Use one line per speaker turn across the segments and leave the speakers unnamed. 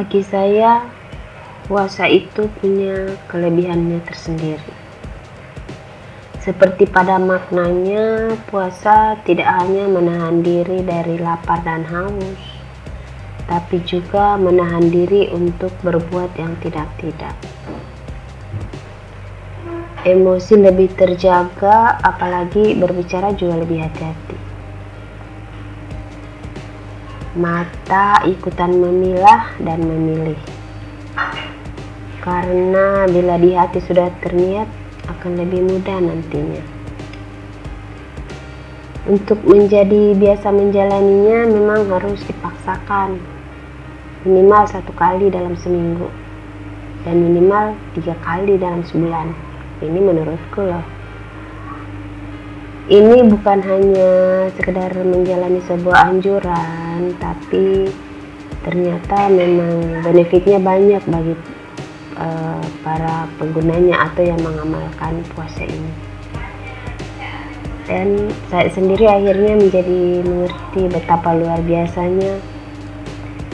Bagi saya, puasa itu punya kelebihannya tersendiri. Seperti pada maknanya, puasa tidak hanya menahan diri dari lapar dan haus, tapi juga menahan diri untuk berbuat yang tidak-tidak. Emosi lebih terjaga, apalagi berbicara juga lebih hati-hati. Mata ikutan memilah dan memilih. Karena bila di hati sudah terniat akan lebih mudah nantinya. Untuk menjadi biasa menjalaninya memang harus dipaksakan minimal satu kali dalam seminggu dan minimal tiga kali dalam sebulan. Ini menurutku loh ini bukan hanya sekedar menjalani sebuah anjuran tapi ternyata memang benefitnya banyak bagi uh, para penggunanya atau yang mengamalkan puasa ini. Dan saya sendiri akhirnya menjadi mengerti betapa luar biasanya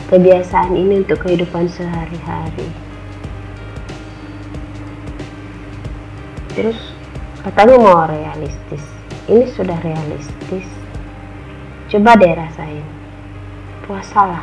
kebiasaan ini untuk kehidupan sehari-hari. Terus katanya mau realistis ini sudah realistis. Coba deh rasain. Puasalah